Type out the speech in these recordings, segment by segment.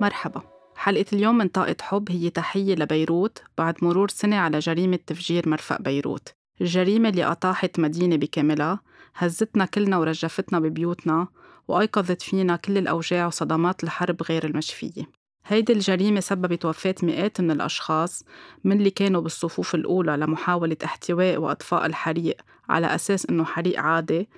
مرحبا. حلقة اليوم من طاقة حب هي تحية لبيروت بعد مرور سنة على جريمة تفجير مرفأ بيروت. الجريمة اللي أطاحت مدينة بكاملها هزتنا كلنا ورجفتنا ببيوتنا وأيقظت فينا كل الأوجاع وصدمات الحرب غير المشفية. هيدي الجريمة سببت وفاة مئات من الأشخاص من اللي كانوا بالصفوف الأولى لمحاولة احتواء وإطفاء الحريق على أساس إنه حريق عادي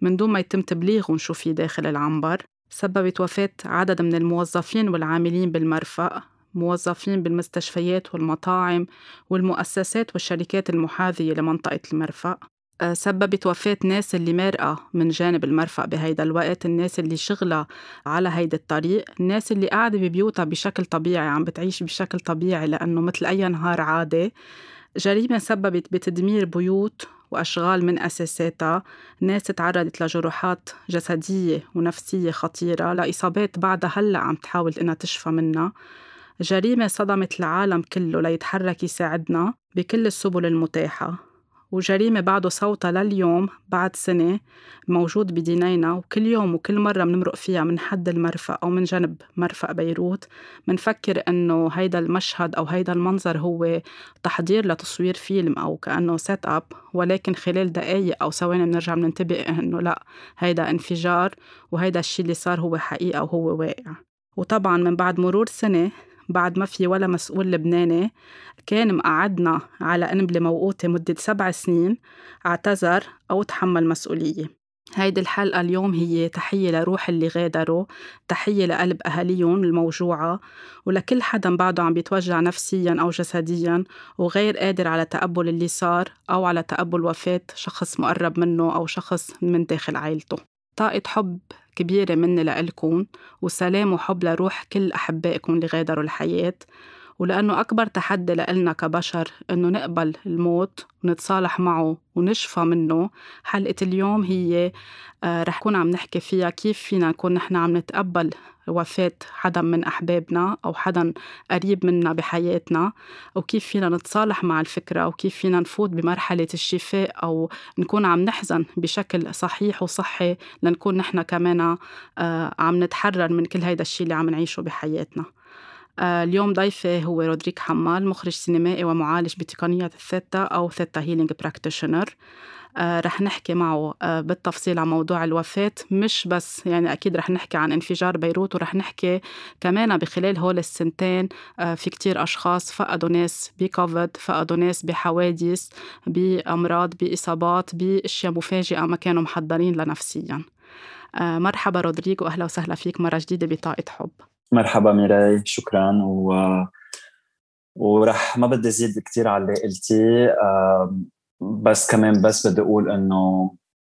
من دون ما يتم تبليغهم شو في داخل العنبر. سببت وفاة عدد من الموظفين والعاملين بالمرفأ موظفين بالمستشفيات والمطاعم والمؤسسات والشركات المحاذية لمنطقة المرفأ. آه، سببت وفاة ناس اللي مرقة من جانب المرفأ بهيدا الوقت الناس اللي شغلة على هيدا الطريق الناس اللي قاعدة ببيوتها بشكل طبيعي عم بتعيش بشكل طبيعي لأنه مثل أي نهار عادي. جريمة سببت بتدمير بيوت وأشغال من أساساتها. ناس تعرضت لجروحات جسدية ونفسية خطيرة لإصابات بعدها هلأ عم تحاول إنها تشفى منها. جريمة صدمت العالم كله ليتحرك يساعدنا بكل السبل المتاحة. وجريمة بعده صوتها لليوم بعد سنة موجود بدينينا وكل يوم وكل مرة بنمرق فيها من حد المرفأ أو من جنب مرفأ بيروت. منفكر إنه هيدا المشهد أو هيدا المنظر هو تحضير لتصوير فيلم أو كأنه سيت أب ولكن خلال دقايق أو ثواني بنرجع بننتبه إنه لأ هيدا انفجار وهيدا الشيء اللي صار هو حقيقة وهو واقع. وطبعا من بعد مرور سنة بعد ما في ولا مسؤول لبناني كان مقعدنا على قنبلة موقوتة مدة سبع سنين اعتذر أو تحمل مسؤولية. هيدي الحلقة اليوم هي تحية لروح اللي غادروا تحية لقلب أهاليهم الموجوعة ولكل حدا بعده عم بيتوجع نفسيا أو جسديا وغير قادر على تقبل اللي صار أو على تقبل وفاة شخص مقرب منه أو شخص من داخل عائلته. طاقة حب كبيرة مني لإلكم وسلام وحب لروح كل أحبائكم اللي غادروا الحياة. ولأنه أكبر تحدي لإلنا كبشر إنه نقبل الموت ونتصالح معه ونشفى منه. حلقة اليوم هي آه رح كون عم نحكي فيها كيف فينا نكون نحن عم نتقبل وفاة حدا من أحبابنا أو حدا قريب منا بحياتنا وكيف فينا نتصالح مع الفكرة وكيف فينا نفوت بمرحلة الشفاء أو نكون عم نحزن بشكل صحيح وصحي لنكون نحن كمان آه عم نتحرر من كل هيدا الشيء اللي عم نعيشه بحياتنا. اليوم ضيفي هو رودريك حمال مخرج سينمائي ومعالج بتقنية الثيتا أو theta healing practitioner رح نحكي معه آه، بالتفصيل عن موضوع الوفاة. مش بس يعني أكيد رح نحكي عن انفجار بيروت ورح نحكي كمان بخلال هول السنتين آه، في كتير أشخاص فقدوا ناس بكوفيد فقدوا ناس بحوادث بأمراض بإصابات بأشياء مفاجئة ما كانوا محضرين لنفسيا. مرحبا رودريك وأهلا وسهلا فيك مرة جديدة بطاقة حب. مرحبا ميراي شكرا. و ورح ما بدي زيد كثير على اللي قلتيه بس كمان بس بدي أقول إنه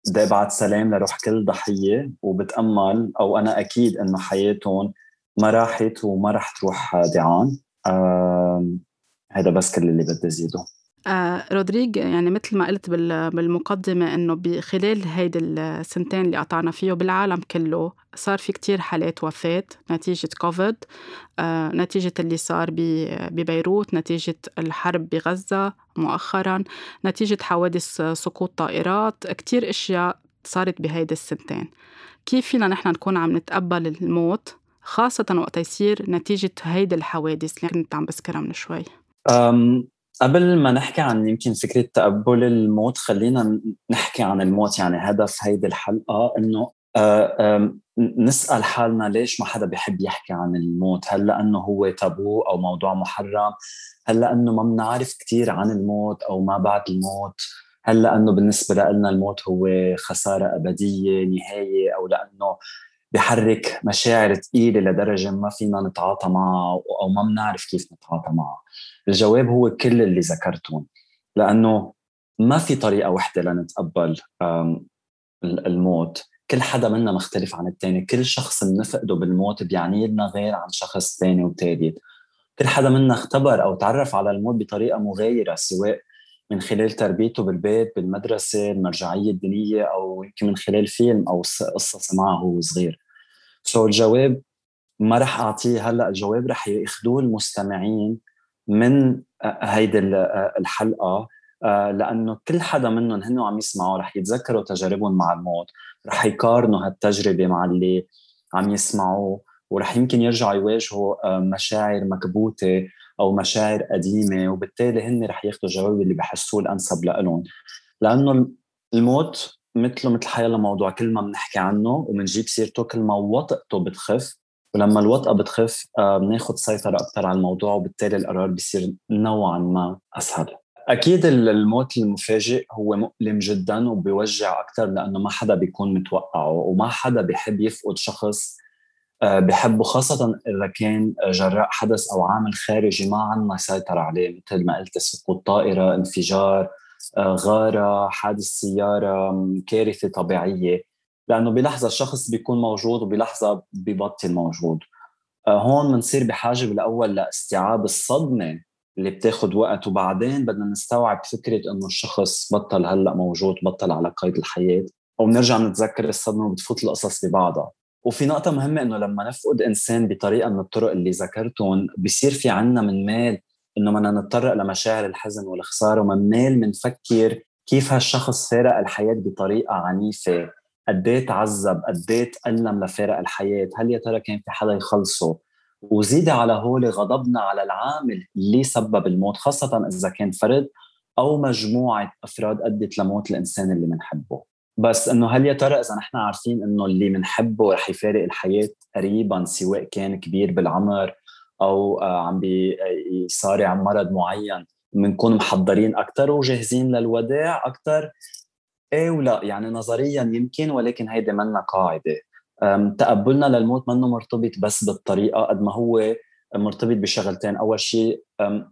بدي أبعت سلام لروح كل ضحية. وبتأمل أو أنا أكيد إنه حياتهم ما راحت وما رح تروح دعان. هذا بس كل اللي بدي زيده. آه يعني مثل ما قلت بالمقدمة إنه بخلال هيدي السنتين اللي قطعنا فيه بالعالم كله صار في كتير حالات وفاة نتيجة كوفيد آه نتيجة اللي صار ببيروت نتيجة الحرب بغزة مؤخرا نتيجة حوادث سقوط طائرات كتير أشياء صارت بهيدي السنتين. كيف فينا نحن نكون عم نتقبل الموت؟ خاصة وقت يصير نتيجة هيدي الحوادث اللي كنت عم بذكرها من شوي. قبل ما نحكي عن يمكن فكرة تقبل الموت خلينا نحكي عن الموت يعني هدف هيدي الحلقة إنه آه، نسأل حالنا ليش ما حدا بيحب يحكي عن الموت؟ هل لأنه هو تابو أو موضوع محرم؟ هل لأنه ما بنعرف كتير عن الموت أو ما بعد الموت؟ هل لأنه بالنسبة لنا الموت هو خسارة أبدية نهاية أو لأنه بحرك مشاعر ثقيلة لدرجة ما فينا نتعاطى معها أو ما بنعرف كيف نتعاطى معها. الجواب هو كل اللي ذكرتهم لأنه ما في طريقة وحدة لنتقبل الموت. كل حدا منا مختلف عن الثاني كل شخص بنفقده بالموت بيعني لنا غير عن شخص ثاني وثالث كل حدا منا اختبر أو تعرف على الموت بطريقة مغايرة سواء من خلال تربيته بالبيت بالمدرسة المرجعية الدينية أو يمكن من خلال فيلم أو قصه سمعها وهو صغير. سو so الجواب ما رح أعطيه هلأ الجواب رح يأخذوه المستمعين من هيدي الحلقة لأنه كل حدا منهم هن عم يسمعوا رح يتذكروا تجاربهم مع الموت رح يقارنوا هالتجربة مع اللي عم يسمعوه ورح يمكن يرجعوا يواجهوا آه، مشاعر مكبوتة أو مشاعر قديمة وبالتالي هن رح ياخذوا الجواب اللي بحسوه الأنسب لهم لأنه الموت مثله مثل حيلا موضوع كل ما بنحكي عنه وبنجيب سيرته كل ما وطئته بتخف. ولما الوطأة بتخف آه، بناخذ سيطرة أكثر على الموضوع وبالتالي القرار بيصير نوعا ما أسهل. أكيد الموت المفاجئ هو مؤلم جدا وبيوجع أكثر لأنه ما حدا بيكون متوقعه وما حدا بيحب يفقد شخص آه، بحبه خاصة إذا كان جراء حدث أو عامل خارجي ما عنا سيطرة عليه مثل ما قلت سقوط طائرة انفجار آه، غارة حادث سيارة كارثة طبيعية. لأنه بلحظة الشخص بيكون موجود وبلحظة ببطل موجود. آه، هون بنصير بحاجة بالأول لاستيعاب الصدمة اللي بتاخد وقت وبعدين بدنا نستوعب فكرة إنه الشخص بطل هلأ موجود بطل على قيد الحياة. وبنرجع نتذكر الصدمة وبتفوت القصص ببعضها. وفي نقطة مهمة إنه لما نفقد إنسان بطريقة من الطرق اللي ذكرتهم بصير في عنا من مال إنه بدنا نتطرق لمشاعر الحزن والخسارة ومن مال منفكر كيف هالشخص فارق الحياة بطريقة عنيفة. قد إيه تعذب قد إيه تألم لفارق الحياة. هل يا ترى كان في حدا يخلصه؟ وزيد على هول غضبنا على العامل اللي سبب الموت خاصة إذا كان فرد أو مجموعة أفراد أدت لموت الإنسان اللي بنحبه بس إنه هل يا ترى إذا نحن عارفين إنه اللي بنحبه رح يفارق الحياة قريبا سواء كان كبير بالعمر أو آه، عم بيصارع مرض معين بنكون محضرين أكثر وجاهزين للوداع أكثر إيه ولا يعني نظريا يمكن ولكن هيدي منا قاعدة. تقبلنا للموت منه مرتبط بس بالطريقة قد ما هو مرتبط بشغلتين. أول شيء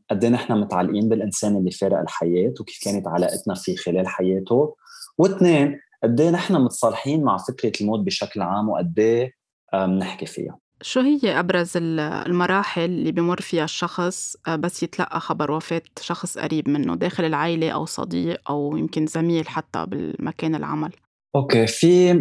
قد إيه نحن متعلقين بالإنسان اللي فارق الحياة وكيف كانت علاقتنا فيه خلال حياته. واثنين قد إيه نحن متصالحين مع فكرة الموت بشكل عام وقد إيه بنحكي فيها. شو هي أبرز المراحل اللي بمر فيها الشخص آه، بس يتلقى خبر وفاة شخص قريب منه داخل العائلة أو صديق أو يمكن زميل حتى بالمكان العمل؟ أوكي في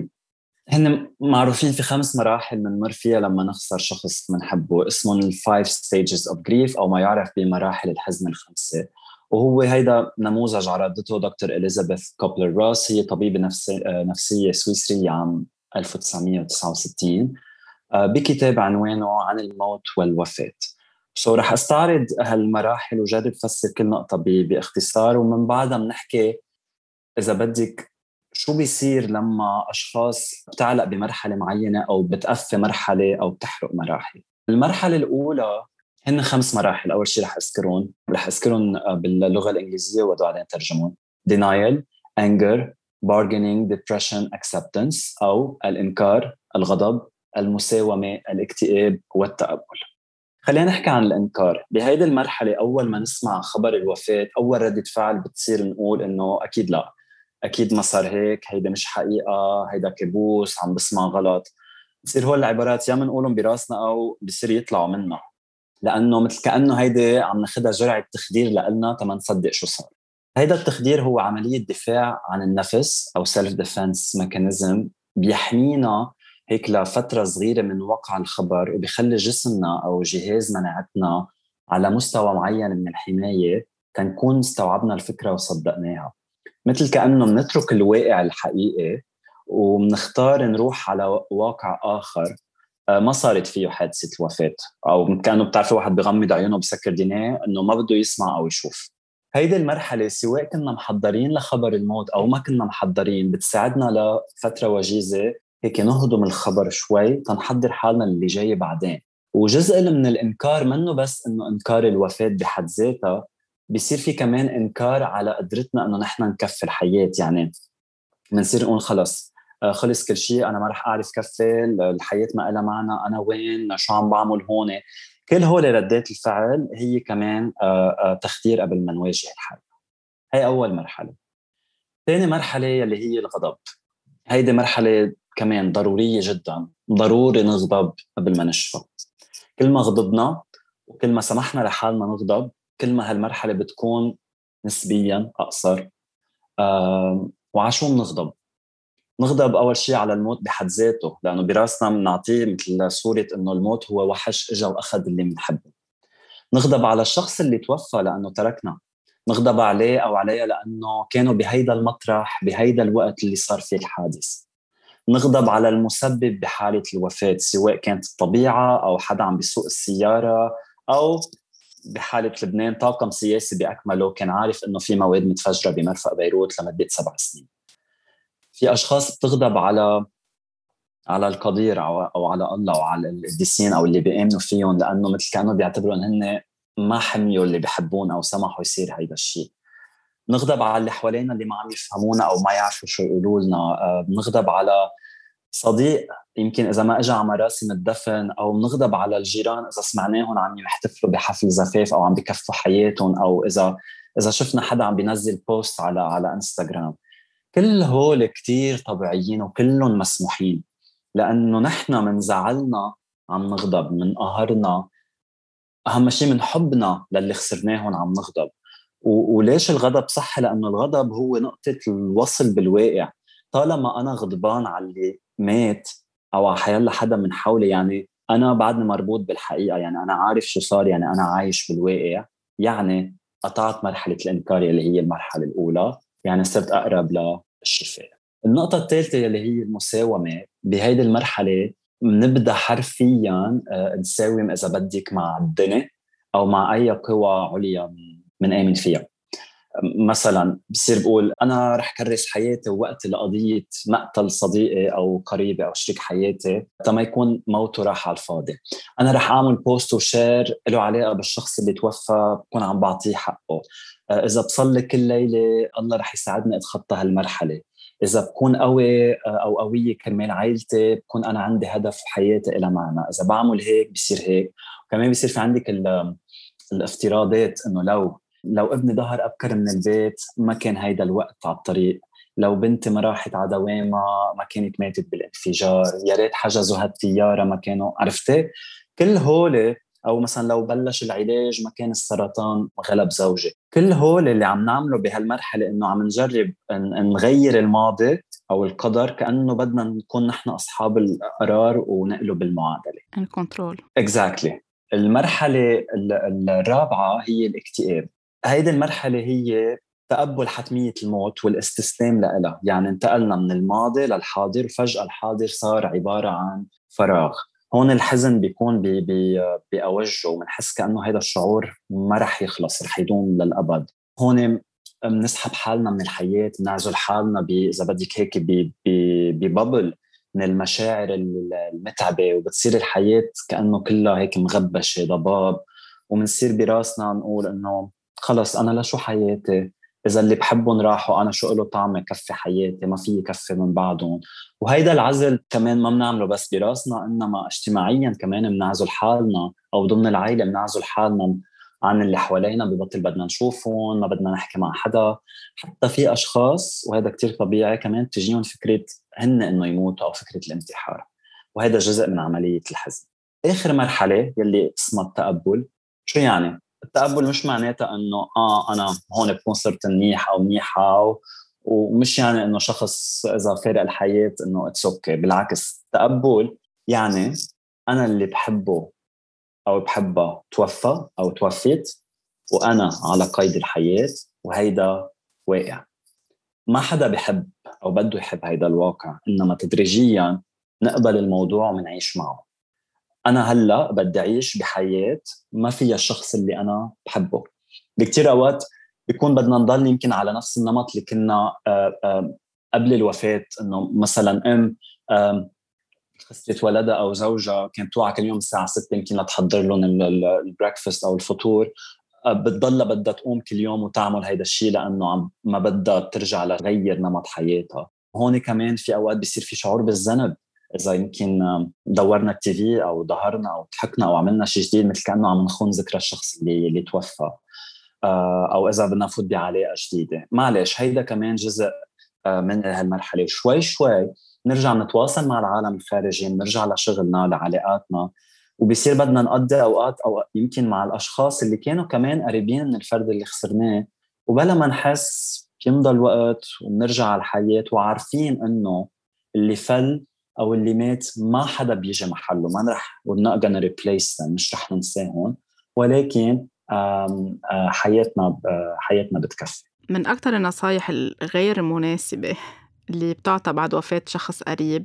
هن معروفين في خمس مراحل بنمر فيها لما نخسر شخص بنحبه اسمهم ال five stages of grief أو ما يعرف بمراحل الحزن الخمسة وهو هيدا نموذج عرضته دكتور إليزابيث كوبلر روس هي طبيبة نفسي آه، نفسية سويسرية عام 1969 آه، بكتاب عنوانه عن الموت والوفاة. so رح أستعرض هالمراحل وجرب فسر كل نقطة باختصار ومن بعدها بنحكي إذا بدك شو بيصير لما أشخاص بتعلق بمرحلة معينة أو بتقفي مرحلة أو بتحرق مراحل. المرحلة الأولى هن خمس مراحل. أول شيء رح أذكرهم. رح أذكرهم آه، باللغة الإنجليزية وبعدين ترجمهم denial anger bargaining depression acceptance أو الإنكار الغضب المساومة الاكتئاب والتقبل خلينا نحكي عن الإنكار. بهيدي المرحلة أول ما نسمع خبر الوفاة أول ردة فعل بتصير نقول إنه أكيد لا. أكيد ما صار هيك هيدا مش حقيقة هيدا كابوس عم بسمع غلط. بصير هول العبارات يا بنقولهم براسنا أو بصير يطلعوا منا. لأنه مثل كأنه هيدي عم ناخذها جرعة تخدير لنا تما نصدق شو صار. هيدا التخدير هو عملية دفاع عن النفس أو self defense mechanism بيحمينا هيك لفترة صغيرة من وقع الخبر وبيخلي جسمنا أو جهاز مناعتنا على مستوى معين من الحماية تنكون استوعبنا الفكرة وصدقناها. مثل كأنه بنترك الواقع الحقيقي وبنختار نروح على واقع آخر آه، ما صارت فيه حادثه الوفاه أو كانوا بتعرفوا واحد بغمض عيونه بسكر ديناه إنه ما بده يسمع أو يشوف. هيدي المرحلة سواء كنا محضرين لخبر الموت أو ما كنا محضرين بتساعدنا لفترة وجيزة هيك نهضم الخبر شوي تنحضر حالنا اللي جاي بعدين. وجزء من الإنكار منه بس إنه إنكار الوفاة بحد ذاتها بصير في كمان إنكار على قدرتنا إنه نحن نكفي الحياة. يعني بنصير نقول خلص آه، خلص كل شيء أنا ما رح أعرف كفي الحياة ما لها معنى أنا وين شو عم بعمل هون. كل هول ردات الفعل هي كمان آه، آه، تخدير قبل ما نواجه الحل هي أول مرحلة. ثاني مرحلة يلي هي الغضب. هيدي مرحلة كمان ضرورية جدا. ضروري نغضب قبل ما نشفى. كل ما غضبنا وكل ما سمحنا لحالنا نغضب كل ما هالمرحلة بتكون نسبيا أقصر. آه وعشو بنغضب؟ نغضب أول شيء على الموت بحد ذاته لأنه براسنا بنعطيه مثل صورة إنه الموت هو وحش اجى وأخذ اللي بنحبه. نغضب على الشخص اللي توفى لأنه تركنا. نغضب عليه أو عليها لأنه كانوا بهيدا المطرح بهيدا الوقت اللي صار فيه الحادث. نغضب على المسبب بحالة الوفاة سواء كانت الطبيعة أو حدا عم بيسوق السيارة أو بحالة لبنان طاقم سياسي بأكمله كان عارف إنه في مواد متفجرة بمرفأ بيروت لمدة سبع سنين. في أشخاص بتغضب على على القدير أو على الله وعلى القديسين أو اللي بيآمنوا فيهم لأنه مثل كانوا بيعتبروا ان هن ما حميوا اللي بحبون أو سمحوا يصير هيدا الشيء. نغضب على اللي حوالينا اللي ما عم يفهمونا أو ما يعرفوا شو يقولوا لنا آه، بنغضب على صديق يمكن إذا ما اجى على مراسم الدفن أو بنغضب على الجيران إذا سمعناهم عم يحتفلوا بحفل زفاف أو عم بكفوا حياتهم أو إذا إذا شفنا حدا عم بينزل بوست على على إنستغرام. كل هول كتير طبيعيين وكلهم مسموحين لأنه نحن من زعلنا عم نغضب من قهرنا. أهم شيء من حبنا للي خسرناهم عم نغضب. وليش الغضب صح؟ لأنه الغضب هو نقطة الوصل بالواقع. طالما أنا غضبان على اللي مات أو على حيلا حدا من حولي يعني أنا بعدني مربوط بالحقيقة يعني أنا عارف شو صار يعني أنا عايش بالواقع يعني قطعت مرحلة الإنكار اللي هي المرحلة الأولى يعني صرت أقرب للشفاء. النقطة الثالثة اللي هي المساومة بهيدي المرحلة بنبدأ حرفيا آه، نساوم إذا بدك مع الدنيا أو مع أي قوى عليا بنآمن فيها مثلا بصير بقول أنا رح كرس حياتي ووقتي لقضية مقتل صديقي أو قريبي أو شريك حياتي تما يكون موته راح على الفاضي. أنا رح أعمل post و share له علاقة بالشخص اللي توفى بكون عم بعطيه حقه. آه، إذا بصلي كل ليلة الله رح يساعدني أتخطى هالمرحلة. إذا بكون قوي آه، أو قوية كرمال عائلتي بكون أنا عندي هدف حياتي لها معنى. إذا بعمل هيك بصير هيك. وكمان بصير في عندك الافتراضات إنه لو لو ابني ظهر أبكر من البيت ما كان هيدا الوقت على الطريق. لو بنتي ما راحت على دوامها ما كانت ماتت بالانفجار يا ريت حجزوا هالطيارة ما كانوا عرفتي؟ كل هول أو مثلا لو بلش العلاج ما كان السرطان غلب زوجي. كل هول اللي عم نعمله بهالمرحلة إنه عم نجرب نغير الماضي أو القدر كأنه بدنا نكون نحن أصحاب القرار ونقلب المعادله ال control exactly المرحلة الرابعة هي الاكتئاب. هيدي المرحلة هي تقبل حتمية الموت والاستسلام لها يعني انتقلنا من الماضي للحاضر وفجاه الحاضر صار عبارة عن فراغ. هون الحزن بيكون بي بي بأوجه وبنحس كأنه هذا الشعور ما رح يخلص رح يدوم للأبد. هون بنسحب حالنا من الحياة بنعزل حالنا إذا بدك هيك بببل من المشاعر المتعبة وبتصير الحياة كأنه كلها هيك مغبشة ضباب. وبنصير براسنا نقول إنه خلص أنا لشو حياتي؟ إذا اللي بحبهم راحوا أنا شو له طعم يكفي حياتي؟ ما في يكفي من بعدهم. وهيدا العزل كمان ما بنعمله بس براسنا إنما اجتماعيا كمان بنعزل حالنا أو ضمن العائله بنعزل حالنا عن اللي حوالينا ببطل بدنا نشوفهم ما بدنا نحكي مع حدا. حتى في أشخاص وهذا كتير طبيعي كمان تجيهم فكرة هن إنه يموتوا أو فكرة الانتحار. وهذا جزء من عملية الحزن آخر مرحلة يلي اسمها التقبل شو يعني؟ التقبل مش معناتها إنه آه أنا هون بكون صرت منيح أو منيحة ومش يعني إنه شخص إذا فارق الحياة إنه it's okay بالعكس التقبل يعني أنا اللي بحبه أو بحبها توفى أو توفيت وأنا على قيد الحياة وهيدا واقع. ما حدا بحب أو بده يحب هيدا الواقع إنما تدريجيا نقبل الموضوع ونعيش معه. أنا هلأ بدي أعيش بحياة ما فيها الشخص اللي أنا بحبه. بكثير أوقات بيكون بدنا نضل يمكن على نفس النمط اللي كنا آه، آه، قبل الوفاة. إنه مثلا أم خسرت ولدها أو زوجها كانت توعى كل يوم الساعة 6 يمكن لتحضر لهم البريكفاست أو الفطور. آه، بتضلها بدها تقوم كل يوم وتعمل هيدا الشيء لأنه ما بدها ترجع لتغير نمط حياتها. هون كمان في أوقات بيصير في شعور بالذنب. إذا يمكن دورنا التي في أو ظهرنا أو ضحكنا أو عملنا شيء جديد مثل كأنه عم نخون ذكرى الشخص اللي اللي توفى. آه، أو إذا بدنا نفوت بعلاقة جديدة. معلش هيدا كمان جزء آه، من هالمرحلة. شوي شوي نرجع نتواصل مع العالم الخارجي نرجع لشغلنا لعلاقاتنا. وبصير بدنا نقضي أوقات أو يمكن مع الأشخاص اللي كانوا كمان قريبين من الفرد اللي خسرناه. وبلا ما نحس بيمضى الوقت وبنرجع على الحياة وعارفين إنه اللي فل أو اللي مات ما حدا بيجي محله ما رح replace them مش رح ننساهم ولكن حياتنا حياتنا بتكفي. من أكثر النصايح الغير مناسبة اللي بتعطى بعد وفاة شخص قريب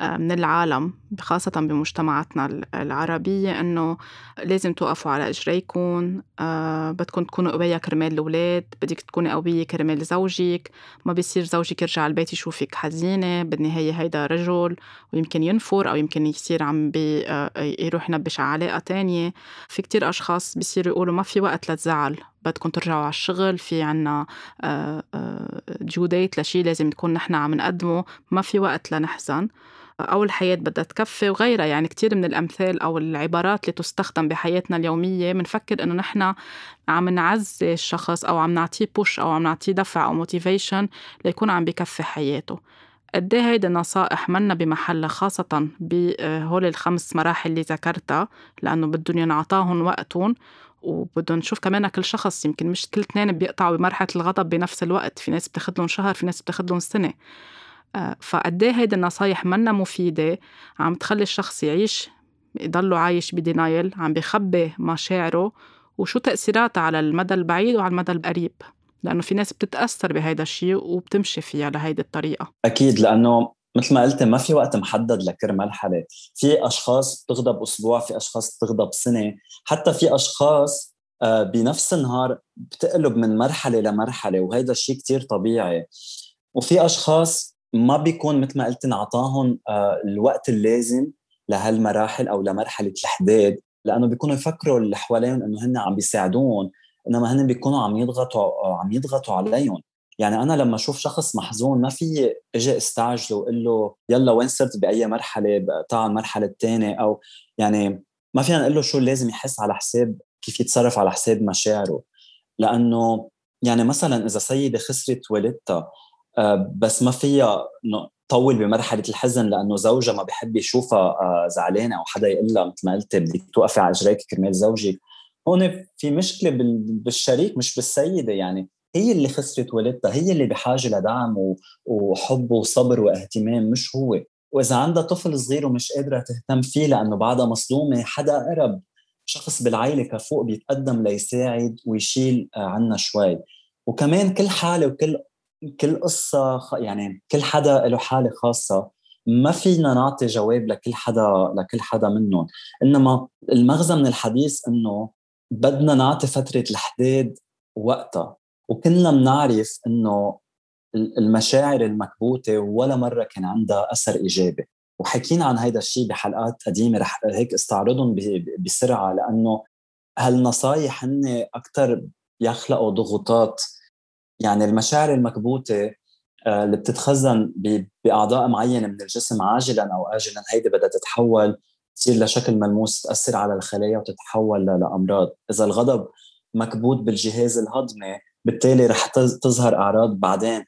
من العالم خاصة بمجتمعاتنا العربية إنه لازم توقفوا على إجريكم آه، بدكم تكونوا قوية كرمال الأولاد بدك تكوني قوية كرمال زوجك ما بيصير زوجك يرجع البيت يشوفك حزينة بالنهاية هيدا رجل ويمكن ينفر أو يمكن يصير عم بي آه، يروح ينبش على علاقة تانية. في كتير أشخاص بيصيروا يقولوا ما في وقت لتزعل بدكم ترجعوا على الشغل في عنا due date لشي لازم نكون نحن عم نقدمه ما في وقت لنحزن. أو الحياة بدها تكفي وغيرها. يعني كتير من الأمثال أو العبارات اللي تستخدم بحياتنا اليومية بنفكر إنه نحن عم نعزي الشخص أو عم نعطيه push أو عم نعطيه دفع أو motivation ليكون عم بكفي حياته. قد إيه هيدي النصائح منا بمحلها خاصة بهول الخمس مراحل اللي ذكرتها لأنه بدهم ينعطاهم وقتهم وبدهم نشوف كمان كل شخص يمكن مش كل اثنين بيقطعوا بمرحلة الغضب بنفس الوقت. في ناس بتاخد لهم شهر في ناس بتاخد لهم سنة. فقد إيه هيدي النصايح منا مفيدة عم تخلي الشخص يعيش يضله عايش بدينايل عم بخبي مشاعره وشو تأثيراتها على المدى البعيد وعلى المدى القريب. لأنه في ناس بتتأثر بهيدا الشيء وبتمشي فيها لهيدي الطريقة. أكيد لأنه مثل ما قلت ما في وقت محدد لكل مرحلة في أشخاص بتغضب أسبوع في أشخاص بتغضب سنة. حتى في أشخاص آه، بنفس النهار بتقلب من مرحلة لمرحلة وهذا الشيء كتير طبيعي. وفي أشخاص ما بيكون مثل ما قلت انعطاهم آه، الوقت اللازم لهالمراحل أو لمرحلة الحداد لأنه بيكونوا يفكروا اللي حواليهم إنه هن عم بيساعدوهم إنما هن بيكونوا عم يضغطوا آه، عم يضغطوا عليهم. يعني أنا لما أشوف شخص محزون ما في إجي استعجله وأقول له يلا وين صرت بأي مرحلة؟ تعال المرحلة الثانية أو يعني ما فينا نقول له شو لازم يحس على حساب كيف يتصرف على حساب مشاعره. لأنه يعني مثلا إذا سيدة خسرت والدتها بس ما فيها تطول بمرحلة الحزن لأنه زوجها ما بحب يشوفها آه، زعلانة أو حدا يقول لها مثل ما قلت بدك توقفي على إجريك كرمال زوجك. هون في مشكلة بالشريك مش بالسيدة يعني. هي اللي خسرت والدتها هي اللي بحاجة لدعم وحب وصبر واهتمام مش هو. وإذا عندها طفل صغير ومش قادرة تهتم فيه لأنه بعدها مصدومة حدا قرب شخص بالعائله كفوق بيتقدم ليساعد ويشيل آه، عنا شوي. وكمان كل حالة وكل كل قصة يعني كل حدا له حالة خاصة ما فينا نعطي جواب لكل حدا لكل حدا منهم. إنما المغزى من الحديث إنه بدنا نعطي فترة الحداد وقتها. وكلنا بنعرف إنه المشاعر المكبوتة ولا مرة كان عندها أثر إيجابي. وحكينا عن هذا الشيء بحلقات قديمة رح هيك استعرضهم بسرعة لأنه هالنصايح هن أكثر يخلقوا ضغوطات يعني المشاعر المكبوتة آه، اللي بتتخزن بأعضاء معينة من الجسم عاجلا أو اجلا هيدي بدها تتحول تصير لشكل ملموس تأثر على الخلايا وتتحول لأمراض. إذا الغضب مكبوت بالجهاز الهضمي بالتالي رح تظهر أعراض بعدين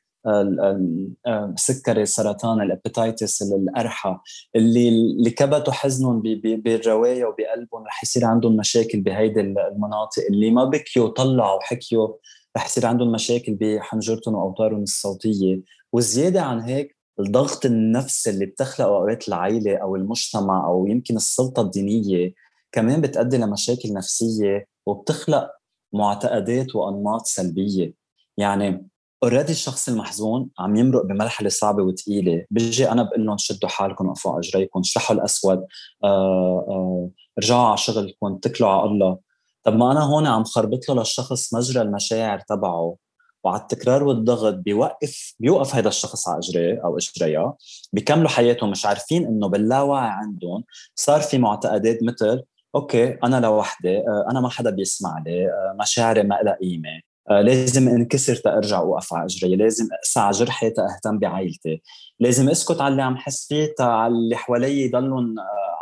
السكري السرطان ال hepatitis القرحة. اللي اللي كبتوا حزنهم بالروايا وبقلبهم رح يصير عندهم مشاكل بهيدي المناطق اللي ما بكيوا طلعوا وحكيوا رح يصير عندهم مشاكل بحنجرتهم واوتارهم الصوتية وزيادة عن هيك الضغط النفسي اللي بتخلقه أوقات العائله أو المجتمع أو يمكن السلطة الدينية كمان بتؤدي لمشاكل نفسية وبتخلق معتقدات وأنماط سلبية. يعني اوريدي الشخص المحزون عم يمرق بمرحلة صعبة وثقيله بيجي أنا بقول لهم شدوا حالكم وقفوا اجريكم اشرحوا الأسود آه آه رجعوا على شغلكم اتكلوا على الله. طب ما أنا هون عم خربط له للشخص مجرى المشاعر تبعه وعلى التكرار والضغط بيوقف بيوقف هذا الشخص على اجريه أو إجريها بيكملوا حياتهم مش عارفين إنه باللاوعي عندهم صار في معتقدات مثل أوكي أنا لوحدي آه، أنا ما حدا بيسمع لي آه، مشاعري ما لها قيمة آه، لازم انكسر تارجع أوقف على إجري لازم اقسى على جرحي تاهتم بعائلتي لازم اسكت على اللي عم حس فيه على اللي حوالي يضلهم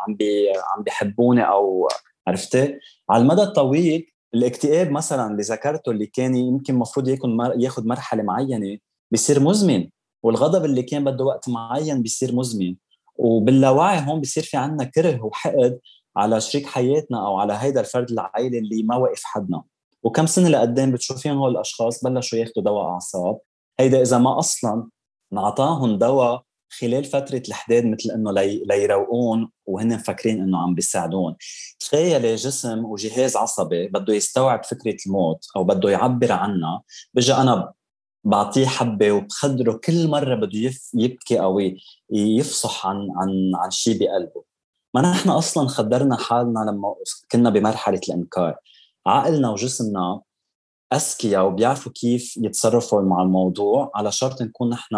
عم بي عم بيحبوني أو عرفتي؟ على المدى الطويل الاكتئاب مثلا اللي ذكرته اللي كان يمكن المفروض يكون ياخذ مرحلة معينة بيصير مزمن والغضب اللي كان بده وقت معين بيصير مزمن وباللاوعي هون بيصير في عندنا كره وحقد على شريك حياتنا أو على هيدا الفرد العائلي اللي ما وقف حدنا. وكم سنة لقدام بتشوفين هول الأشخاص بلشوا ياخذوا دواء أعصاب. هيدا إذا ما أصلا انعطاهم دواء خلال فترة الحداد مثل إنه لي ليروقون وهن مفكرين إنه عم بيساعدون. تخيل جسم وجهاز عصبي بده يستوعب فكرة الموت أو بده يعبر عنها. بجي أنا بعطيه حبة وبخدره كل مرة بده يبكي أو يفصح عن عن عن شيء بقلبه. ما نحن أصلا خدرنا حالنا لما كنا بمرحلة الإنكار. عقلنا وجسمنا أذكياء وبيعرفوا كيف يتصرفوا مع الموضوع على شرط نكون نحن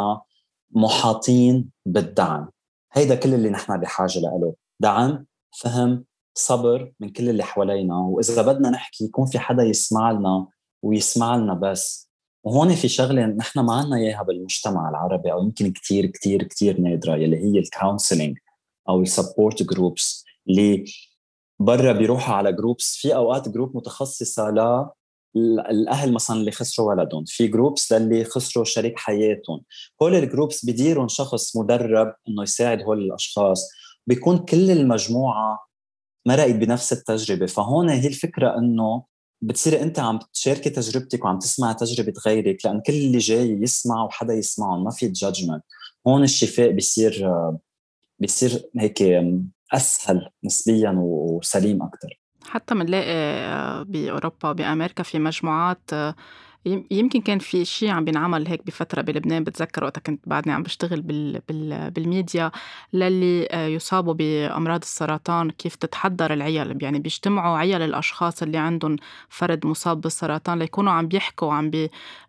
محاطين بالدعم. هيدا كل اللي نحن بحاجة له. دعم فهم صبر من كل اللي حوالينا. وإذا بدنا نحكي يكون في حدا يسمع لنا ويسمع لنا بس. وهون في شغلة نحن ما عندنا إياها بالمجتمع العربي أو يمكن كثير كثير كثير نادرة يلي هي ال counseling أو ال support groups اللي برا بيروحوا على groups في أوقات group متخصصة الأهل مثلا اللي خسروا ولدهم في groups للي خسروا شريك حياتهم. هول ال groups بديرهم شخص مدرب إنه يساعد هول الأشخاص. بيكون كل المجموعة مرقت بنفس التجربة. فهون هي الفكرة إنه بتصيري أنت عم تشاركي تجربتك وعم تسمع تجربة غيرك لأن كل اللي جاي يسمع وحدا يسمعهم ما في judgment هون الشفاء بيصير بيصير هيك أسهل نسبيا وسليم أكثر حتى بنلاقي آه، بأوروبا وبأمريكا في مجموعات آه، يمكن كان في شيء عم بينعمل هيك بفترة بلبنان بتذكر وقتها كنت بعدني عم بشتغل بال بال بالميديا للي آه، يصابوا بأمراض السرطان كيف تتحضر العيال يعني بيجتمعوا عيال الأشخاص اللي عندهم فرد مصاب بالسرطان ليكونوا عم بيحكوا عم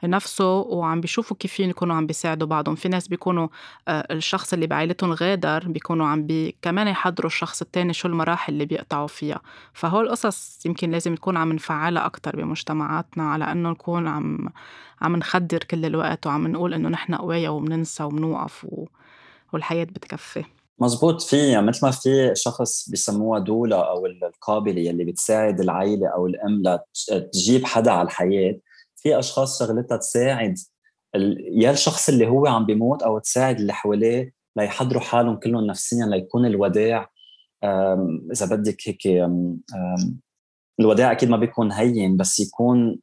بنفسه وعم بيشوفوا كيف يكونوا عم بيساعدوا بعضهم. في ناس بيكونوا آه، الشخص اللي بعائلتهم غادر بيكونوا عم بي كمان يحضروا الشخص التاني شو المراحل اللي بيقطعوا فيها. فهول القصص يمكن لازم تكون عم نفعلها أكتر بمجتمعاتنا على أنه نكون عم عم عم نخدر كل الوقت وعم نقول إنه نحن قوية وبننسى وبنوقف و... والحياة بتكفي. مزبوط في يعني مثل ما في شخص بسموها دولة أو القابلة يلي بتساعد العائلة أو الأم لتجيب حدا على الحياة في أشخاص شغلتها تساعد يا الشخص اللي هو عم بيموت أو تساعد اللي حواليه ليحضروا حالهم كلهم نفسيا ليكون الوداع. إذا بدك هيك الوداع أكيد ما بيكون هين بس يكون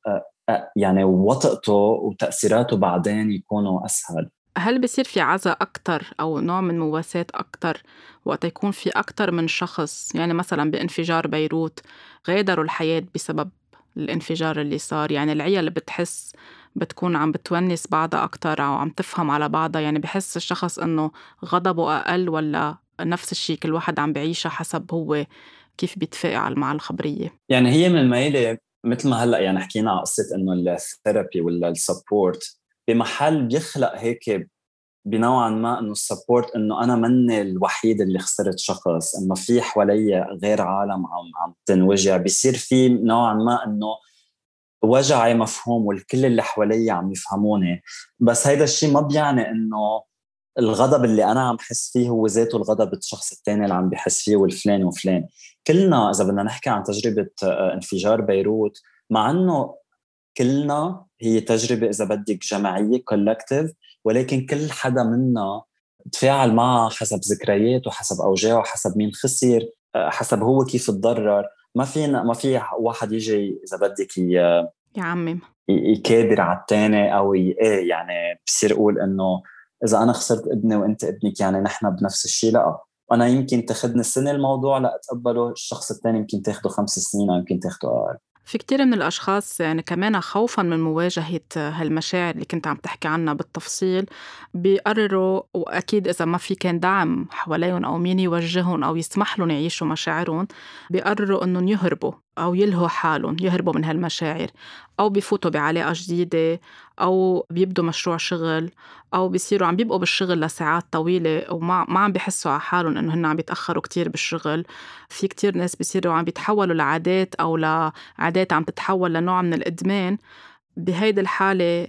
يعني وطئته وتأثيراته بعدين يكونوا أسهل. هل بصير في عزاء أكتر أو نوع من مواساة أكتر وقت يكون في أكتر من شخص؟ يعني مثلا بانفجار بيروت غادروا الحياة بسبب الانفجار اللي صار. يعني العيال بتحس بتكون عم بتونس بعضها أكتر أو عم تفهم على بعضها. يعني بحس الشخص إنه غضبه أقل ولا نفس الشيء كل واحد عم بعيشها حسب هو كيف بيتفاعل مع الخبرية؟ يعني هي من الميلة مثل ما هلأ يعني حكينا على قصة إنه ال therapy ولا ال support بمحل بيخلق هيك بنوعا ما إنه ال support إنه أنا مني الوحيد اللي خسرت شخص إنه في حوالي غير عالم عم عم تنوجع بيصير في نوعا ما إنه وجعي مفهوم والكل اللي حوالي عم يفهموني. بس هيدا الشيء ما بيعني إنه الغضب اللي أنا عم حس فيه هو ذاته الغضب الشخص الثاني اللي عم بحس فيه والفلان وفلان. كلنا إذا بدنا نحكي عن تجربة آه، انفجار بيروت مع إنه كلنا هي تجربة إذا بدك جماعية كولكتيف ولكن كل حدا منا تفاعل معها حسب ذكرياته حسب اوجاعه حسب مين خسر آه، حسب هو كيف تضرر. ما فينا ما في واحد يجي إذا بدك يعمم. يكابر على الثاني أو إيه يعني بصير أقول إنه إذا أنا خسرت ابني وأنت ابنك يعني نحن بنفس الشيء لا. أنا يمكن تاخذني سنة الموضوع لاتقبله الشخص الثاني يمكن تاخده خمس سنين أو يمكن تاخده أقل. في كتير من الأشخاص يعني كمان خوفا من مواجهة هالمشاعر اللي كنت عم تحكي عنها بالتفصيل بيقرروا وأكيد إذا ما في كان دعم حواليهم أو مين يوجههم أو يسمح لهم يعيشوا مشاعرهم بيقرروا إنهم يهربوا. أو يلهوا حالهم يهربوا من هالمشاعر. أو بفوتوا بعلاقة جديدة أو بيبدوا مشروع شغل أو بيصيروا عم بيبقوا بالشغل لساعات طويلة وما ما عم بيحسوا على حالهم إنه هن عم بيتأخروا كتير بالشغل. في كتير ناس بيصيروا عم بيتحولوا لعادات أو لعادات عم تتحول لنوع من الإدمان. بهيدي الحالة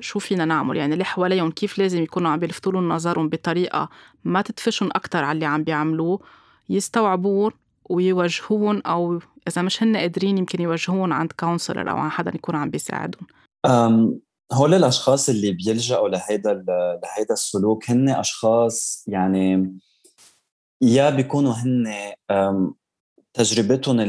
شو فينا نعمل؟ يعني اللي حواليهم كيف لازم يكونوا عم بيلفتوا لهم نظرهم بطريقة ما تدفشهم أكتر على اللي عم بيعملوه؟ يستوعبون ويوجهون أو إذا مش هن قادرين يمكن يوجهون عند كونسلر أو عند حدا يكون عم بيساعدهم. هول الأشخاص اللي بيلجأوا لهيدا لهيدا السلوك هن أشخاص يعني يا بيكونوا هن تجربتهم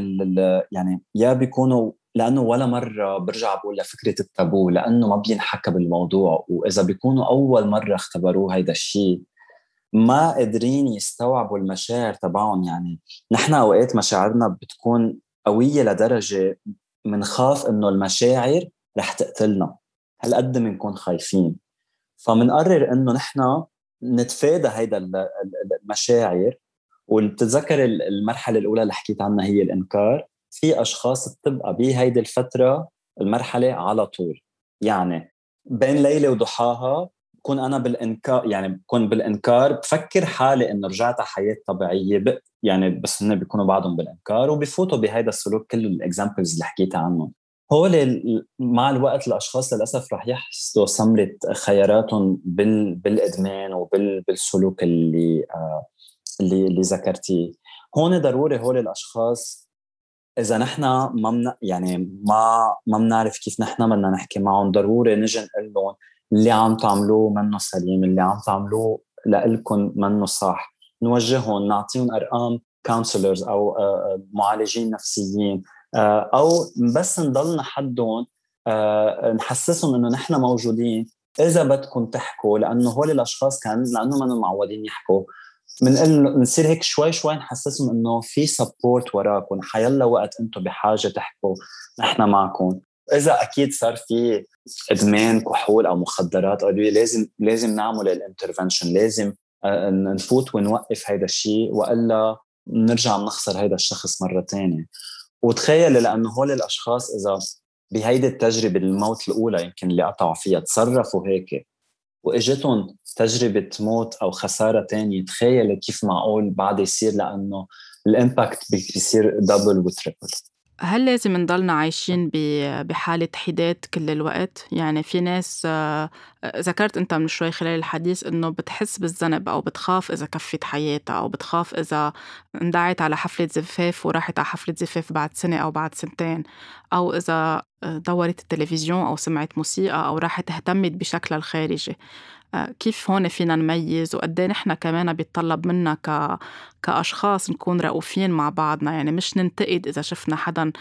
يعني يا بيكونوا لأنه ولا مرة برجع بقول لفكرة التابو لأنه ما بينحكى بالموضوع وإذا بيكونوا أول مرة اختبروه هيدا الشيء ما قادرين يستوعبوا المشاعر تبعهم. يعني نحن أوقات مشاعرنا بتكون قوية لدرجة منخاف إنه المشاعر رح تقتلنا. هالقد بنكون خايفين. فمنقرر إنه نحن نتفادى هيدا المشاعر وبتتذكر المرحلة الأولى اللي حكيت عنها هي الإنكار في أشخاص بتبقى بهيدي الفترة المرحلة على طول. يعني بين ليلة وضحاها بكون أنا بالانكار يعني بكون بالإنكار بفكر حالي إنه رجعت على حياة طبيعية يعني بس هن بيكونوا بعضهم بالإنكار وبفوتوا بهيدا السلوك كل ال examples اللي حكيت عنهم. هول مع الوقت الأشخاص للأسف رح يحسوا ثمره خياراتهم بال بالإدمان وبالسلوك اللي آه اللي اللي ذكرتيه. هون ضروري هول الأشخاص إذا نحن ما من يعني ما ما بنعرف كيف نحن بدنا نحكي معهم ضروري نجي نقول لهم اللي عم تعملوه منه سليم اللي عم تعملوه لإلكم منه صح. نوجههم نعطيهم أرقام counselors أو آه، آه، معالجين نفسيين. آه، أو بس نضلنا حدهم نحسسهم إنه نحن موجودين إذا بدكم تحكوا لأنه هول الأشخاص كان لأنه ما معودين يحكوا. بنقول نصير هيك شوي شوي نحسسهم إنه في support وراكم حيلا وقت أنتم بحاجة تحكوا نحن معكم إذا أكيد صار في إدمان كحول أو مخدرات ادويه لازم لازم نعمل الانترفنشن لازم آه، نفوت ونوقف هذا الشيء وإلا نرجع نخسر هذا الشخص مرة ثانية وتخيل لأنه هول الأشخاص إذا بهيدي التجربة الموت الأولى يمكن اللي قطعوا فيها تصرفوا هيك وإجتهم تجربة موت أو خسارة تانية تخيل كيف معقول بعد يصير لأنه ال impact بيصير double و triple هل لازم نضلنا عايشين بحالة حداد كل الوقت؟ يعني في ناس آه، ذكرت أنت من شوي خلال الحديث إنه بتحس بالذنب أو بتخاف إذا كفت حياتها أو بتخاف إذا اندعت على حفلة زفاف وراحت على حفلة زفاف بعد سنة أو بعد سنتين أو إذا آه، دورت التلفزيون أو سمعت موسيقى أو راحت اهتمت بشكلها الخارجي آه، كيف هون فينا نميز؟ وقد نحن كمان بيتطلب منا ك... كأشخاص نكون رؤوفين مع بعضنا. يعني مش ننتقد إذا شفنا حدا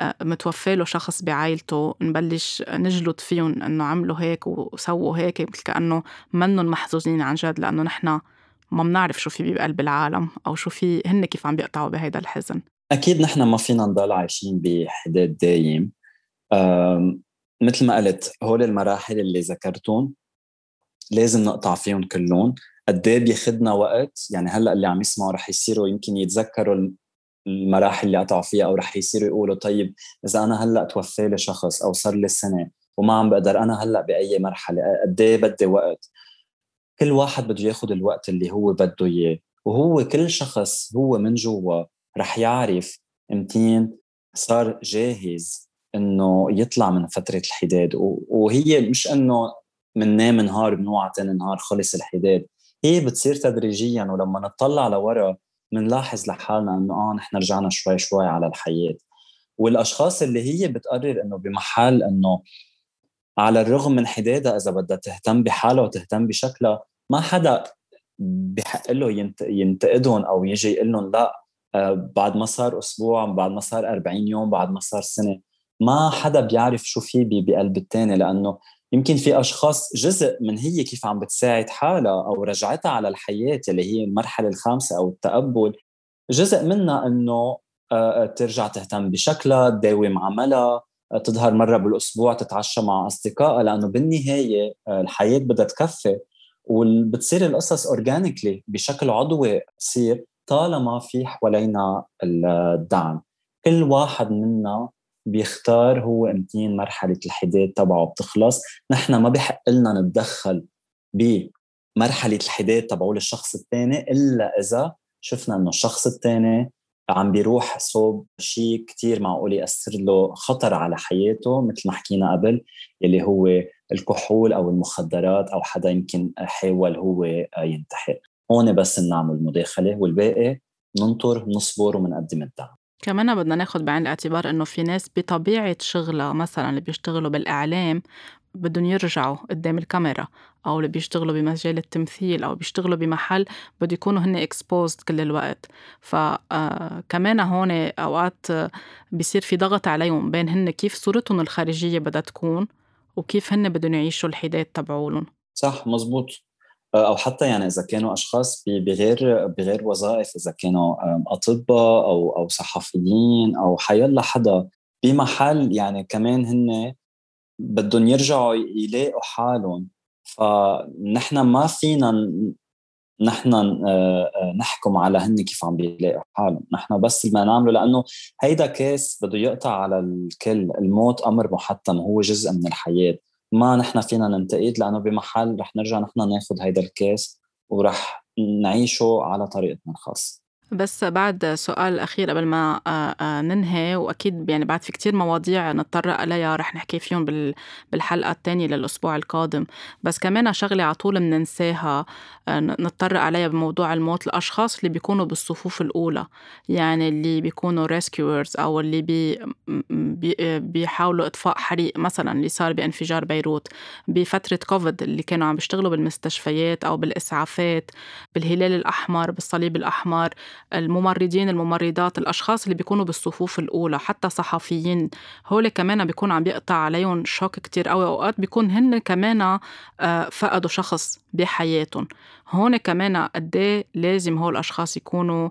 آه، متوفى له شخص بعائلته نبلش نجلد فيهم إنه عملوا هيك وسووا هيك مثل كأنه منهم محظوظين عن جد لأنه نحن ما بنعرف شو في بقلب العالم أو شو في هن كيف عم بيقطعوا بهيدا الحزن. أكيد نحن ما فينا نضل عايشين بحداد دايم. مثل ما قلت هول المراحل اللي ذكرتهم لازم نقطع فيهم كلهم. قد إيه بياخذنا وقت؟ يعني هلأ اللي عم يسمعوا رح يصيروا يمكن يتذكروا المراحل اللي قطعوا فيها أو رح يصيروا يقولوا طيب إذا أنا هلأ توفى لي شخص أو صار لي سنة وما عم بقدر أنا هلأ بأي مرحلة قد إيه بدي وقت؟ كل واحد بده ياخذ الوقت اللي هو بده إياه وهو كل شخص هو من جوا رح يعرف امتين صار جاهز إنه يطلع من فترة الحداد وهي مش إنه نام نهار بنوعى تاني نهار خلص الحداد. هي بتصير تدريجيا ولما نطلع لورا بنلاحظ لحالنا إنه آه نحن رجعنا شوي شوي على الحياة. والأشخاص اللي هي بتقرر إنه بمحل إنه على الرغم من حدادها إذا بدها تهتم بحالها وتهتم بشكلها ما حدا بحق له ينتقدهم أو يجي يقول لهم لا آه، بعد ما صار أسبوع بعد ما صار 40 يوم بعد ما صار سنة. ما حدا بيعرف شو في بقلب الثاني لأنه يمكن في أشخاص جزء من هي كيف عم بتساعد حالها أو رجعتها على الحياة اللي هي المرحلة الخامسة أو التقبل جزء منها إنه آه، آه، ترجع تهتم بشكلها تداوم عملها آه، تظهر مرة بالأسبوع تتعشى مع أصدقائها لأنه بالنهاية الحياة بدها تكفي. وبتصير القصص أورجانيكلي بشكل عضوي تصير طالما في حوالينا الدعم. كل واحد منا بيختار هو امتين مرحلة الحداد تبعه بتخلص. نحن ما بحق لنا نتدخل بمرحلة الحداد تبعه للشخص الثاني إلا إذا شفنا إنه الشخص الثاني عم بيروح صوب شيء كتير معقول يأثر له خطر على حياته مثل ما حكينا قبل يلي هو الكحول أو المخدرات أو حدا يمكن حاول هو ينتحر. هون بس نعمل مداخلة والباقي ننطر نصبر ومنقدم الدعم. كمان بدنا ناخد بعين الاعتبار إنه في ناس بطبيعة شغلها مثلا اللي بيشتغلوا بالإعلام بدهم يرجعوا قدام الكاميرا أو اللي بيشتغلوا بمجال التمثيل أو بيشتغلوا بمحل بده يكونوا هن اكسبوزد كل الوقت. فكمان آه، هون أوقات بيصير في ضغط عليهم بين هن كيف صورتهم الخارجية بدها تكون وكيف هن بدهم يعيشوا الحداد تبعولن. صح مزبوط. أو حتى يعني إذا كانوا أشخاص بغير بغير وظائف إذا كانوا أطباء أو أو صحفيين أو حيلا حدا بمحل يعني كمان هن بدهم يرجعوا يلاقوا حالهم. فنحن ما فينا نحن آه، آه، نحكم على هن كيف عم بيلاقوا حالهم. نحن بس اللي نعمله لأنه هيدا كيس بده يقطع على الكل. الموت أمر محتم هو جزء من الحياة. ما نحن فينا ننتقد لأنه بمحل رح نرجع نحن ناخذ هيدا ال case ورح نعيشه على طريقتنا الخاصة. بس بعد سؤال أخير قبل ما ننهي وأكيد يعني بعد في كتير مواضيع نتطرق عليها رح نحكي فيهم بالحلقة الثانية للأسبوع القادم. بس كمان شغلة على طول بننساها نتطرق عليها بموضوع الموت الأشخاص اللي بيكونوا بالصفوف الأولى يعني اللي بيكونوا rescuers أو اللي بي بيحاولوا إطفاء حريق مثلا اللي صار بانفجار بيروت بفترة كوفيد اللي كانوا عم بيشتغلوا بالمستشفيات أو بالإسعافات بالهلال الأحمر بالصليب الأحمر الممرضين الممرضات الأشخاص اللي بيكونوا بالصفوف الأولى حتى صحفيين. هول كمان بيكون عم بيقطع عليهم شوك كتير قوي أوقات بيكون هن كمان آه، فقدوا شخص بحياتهم. هون كمان قد إيه لازم هول الأشخاص يكونوا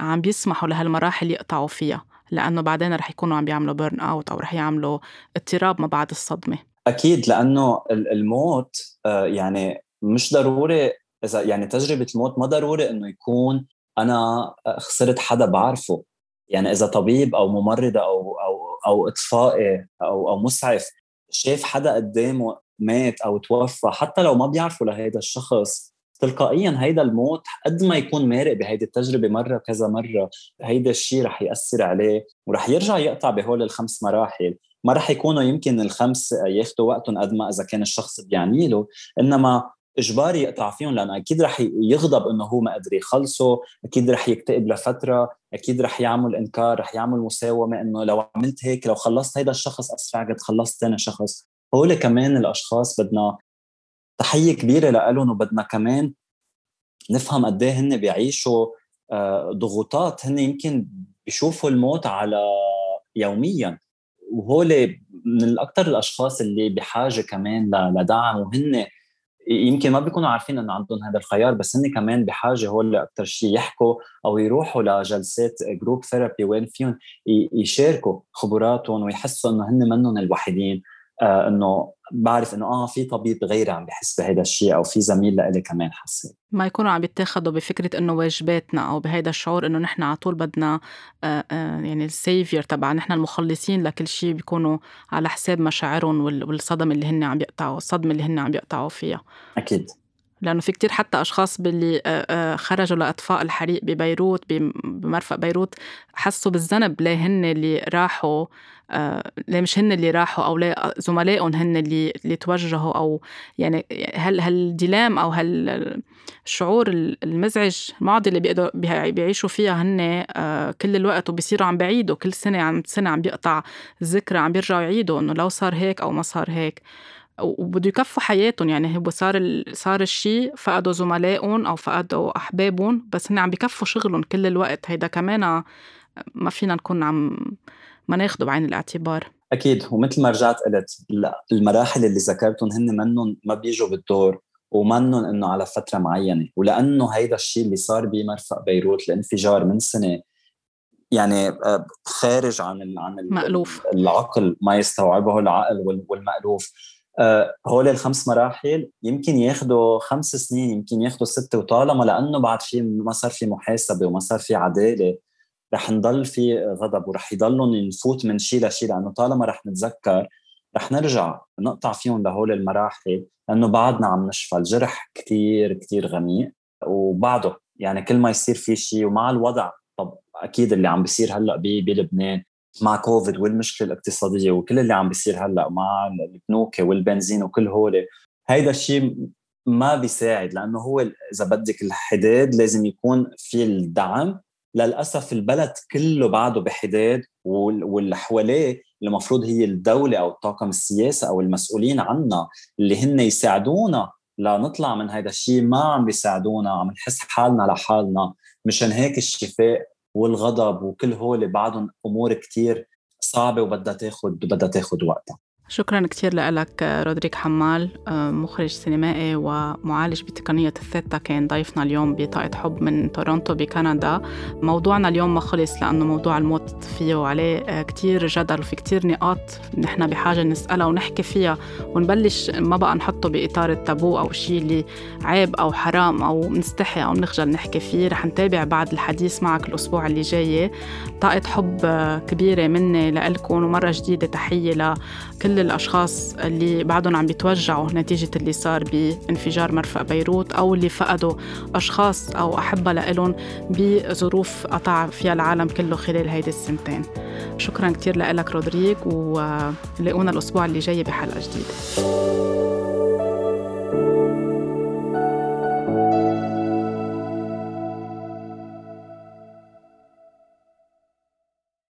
عم بيسمحوا لهالمراحل يقطعوا فيها لأنه بعدين رح يكونوا عم بيعملوا بيرن أوت أو رح يعملوا اضطراب ما بعد الصدمة. أكيد لأنه الموت آه، يعني مش ضروري إذا يعني تجربة الموت ما ضروري إنه يكون أنا خسرت حدا بعرفه. يعني إذا طبيب أو ممرضه أو أو أو إطفائي أو أو مسعف شاف حدا قدامه مات أو توفى حتى لو ما بيعرفوا لهيدا الشخص تلقائيا هيدا الموت قد ما يكون مارق بهيدي التجربة مرة كذا مرة هيدا الشيء رح يأثر عليه ورح يرجع يقطع بهول الخمس مراحل. ما رح يكونوا يمكن الخمس ياخذوا وقتهم قد ما إذا كان الشخص بيعني له إنما إجباري يقطع فيهم لأنه أكيد رح يغضب إنه هو ما قدر يخلصه أكيد رح يكتئب لفترة أكيد رح يعمل إنكار رح يعمل مساومة إنه لو عملت هيك لو خلصت هيدا الشخص اسرع قد خلصت ثاني شخص. هول كمان الأشخاص بدنا تحية كبيرة لهم وبدنا كمان نفهم قد إيه هن بيعيشوا آه، ضغوطات هن يمكن بيشوفوا الموت على يوميا. وهول من أكثر الأشخاص اللي بحاجة كمان لدعم وهن يمكن ما بيكونوا عارفين إنه عندهم هذا الخيار بس هن كمان بحاجة هول أكثر شيء يحكوا أو يروحوا لجلسات group therapy وين فيهم يشاركوا خبراتهم ويحسوا إنه هن منهم الوحيدين. آه إنه بعرف إنه آه في طبيب غيري عم بحس بهذا الشيء أو في زميل لإلي كمان حس ما يكونوا عم يتاخذوا بفكرة إنه واجباتنا أو بهذا الشعور إنه نحن على طول بدنا آه آه يعني السيفير تبع نحن المخلصين لكل شيء بيكونوا على حساب مشاعرهم والصدمه اللي هن عم يقطعوا الصدمة اللي هن عم يقطعوا فيها. أكيد. لأنه في كتير حتى أشخاص باللي خرجوا لإطفاء الحريق ببيروت بمرفأ بيروت حسوا بالذنب ليه هن اللي راحوا ليه مش هن اللي راحوا أو ليه زملائهم هن اللي اللي توجهوا أو يعني هل هالديلام أو هالشعور المزعج المعضله اللي بيقدروا بيعيشوا فيها هن كل الوقت وبيصيروا عم بعيدوا كل سنة عم سنة عم بيقطع ذكرى عم بيرجعوا يعيدوا إنه لو صار هيك أو ما صار هيك. وبده يكفوا حياتهم. يعني هو صار صار الشيء فقدوا زملائهم أو فقدوا أحبابهم بس هن عم بكفوا شغلهم كل الوقت. هيدا كمان ما فينا نكون عم ما ناخده بعين الاعتبار. أكيد. ومثل ما رجعت قلت المراحل اللي ذكرتهم هن منهم ما بيجوا بالدور ومنهم إنه على فترة معينة. ولأنه هيدا الشيء اللي صار بمرفق بيروت الانفجار من سنة يعني آه، خارج عن عن مألوف. العقل ما يستوعبه العقل والمألوف. هول الخمس مراحل يمكن ياخذوا خمس سنين يمكن ياخذوا ستة وطالما لأنه بعد في ما صار في محاسبة وما صار في عدالة رح نضل في غضب ورح يضلهم نفوت من شيء لشيء لأنه طالما رح نتذكر رح نرجع نقطع فيهم لهول المراحل لأنه بعدنا عم نشفى الجرح كتير كتير غميق وبعده يعني كل ما يصير في شيء ومع الوضع طب أكيد اللي عم بيصير هلأ بلبنان مع كوفيد والمشكلة الاقتصادية وكل اللي عم بيصير هلأ مع البنوك والبنزين وكل هول هيدا الشيء ما بيساعد لأنه هو إذا بدك الحداد لازم يكون في الدعم. للأسف البلد كله بعده بحداد واللي حواليه المفروض هي الدولة أو الطاقم السياسي أو المسؤولين عنا اللي هن يساعدونا لنطلع من هذا الشيء ما عم بيساعدونا عم نحس حالنا لحالنا. مشان هيك الشفاء والغضب وكل هول بعدهم أمور كتير صعبة وبدها تاخذ بدها تاخذ وقتها. شكرا كثير لك رودريك حمال مخرج سينمائي ومعالج بتقنية الثيتا كان ضيفنا اليوم بطاقة حب من تورونتو بكندا. موضوعنا اليوم ما خلص لأنه موضوع الموت فيه وعليه كتير جدل وفي كتير نقاط نحن بحاجة نسألها ونحكي فيها. ونبلش ما بقى نحطه بإطار التابو أو شيء اللي عيب أو حرام أو نستحي أو نخجل نحكي فيه. رح نتابع بعد الحديث معك الأسبوع اللي جاي. طاقة حب كبيرة مني لإلكم ومرة جديدة تحية لكل الأشخاص اللي بعدهم عم بيتوجعوا نتيجة اللي صار بانفجار مرفأ بيروت أو اللي فقدوا أشخاص أو أحبة لإلهم بظروف قطع فيها العالم كله خلال هيدي السنتين. شكرا كتير لك رودريك ولقونا الأسبوع اللي جاي بحلقة جديدة.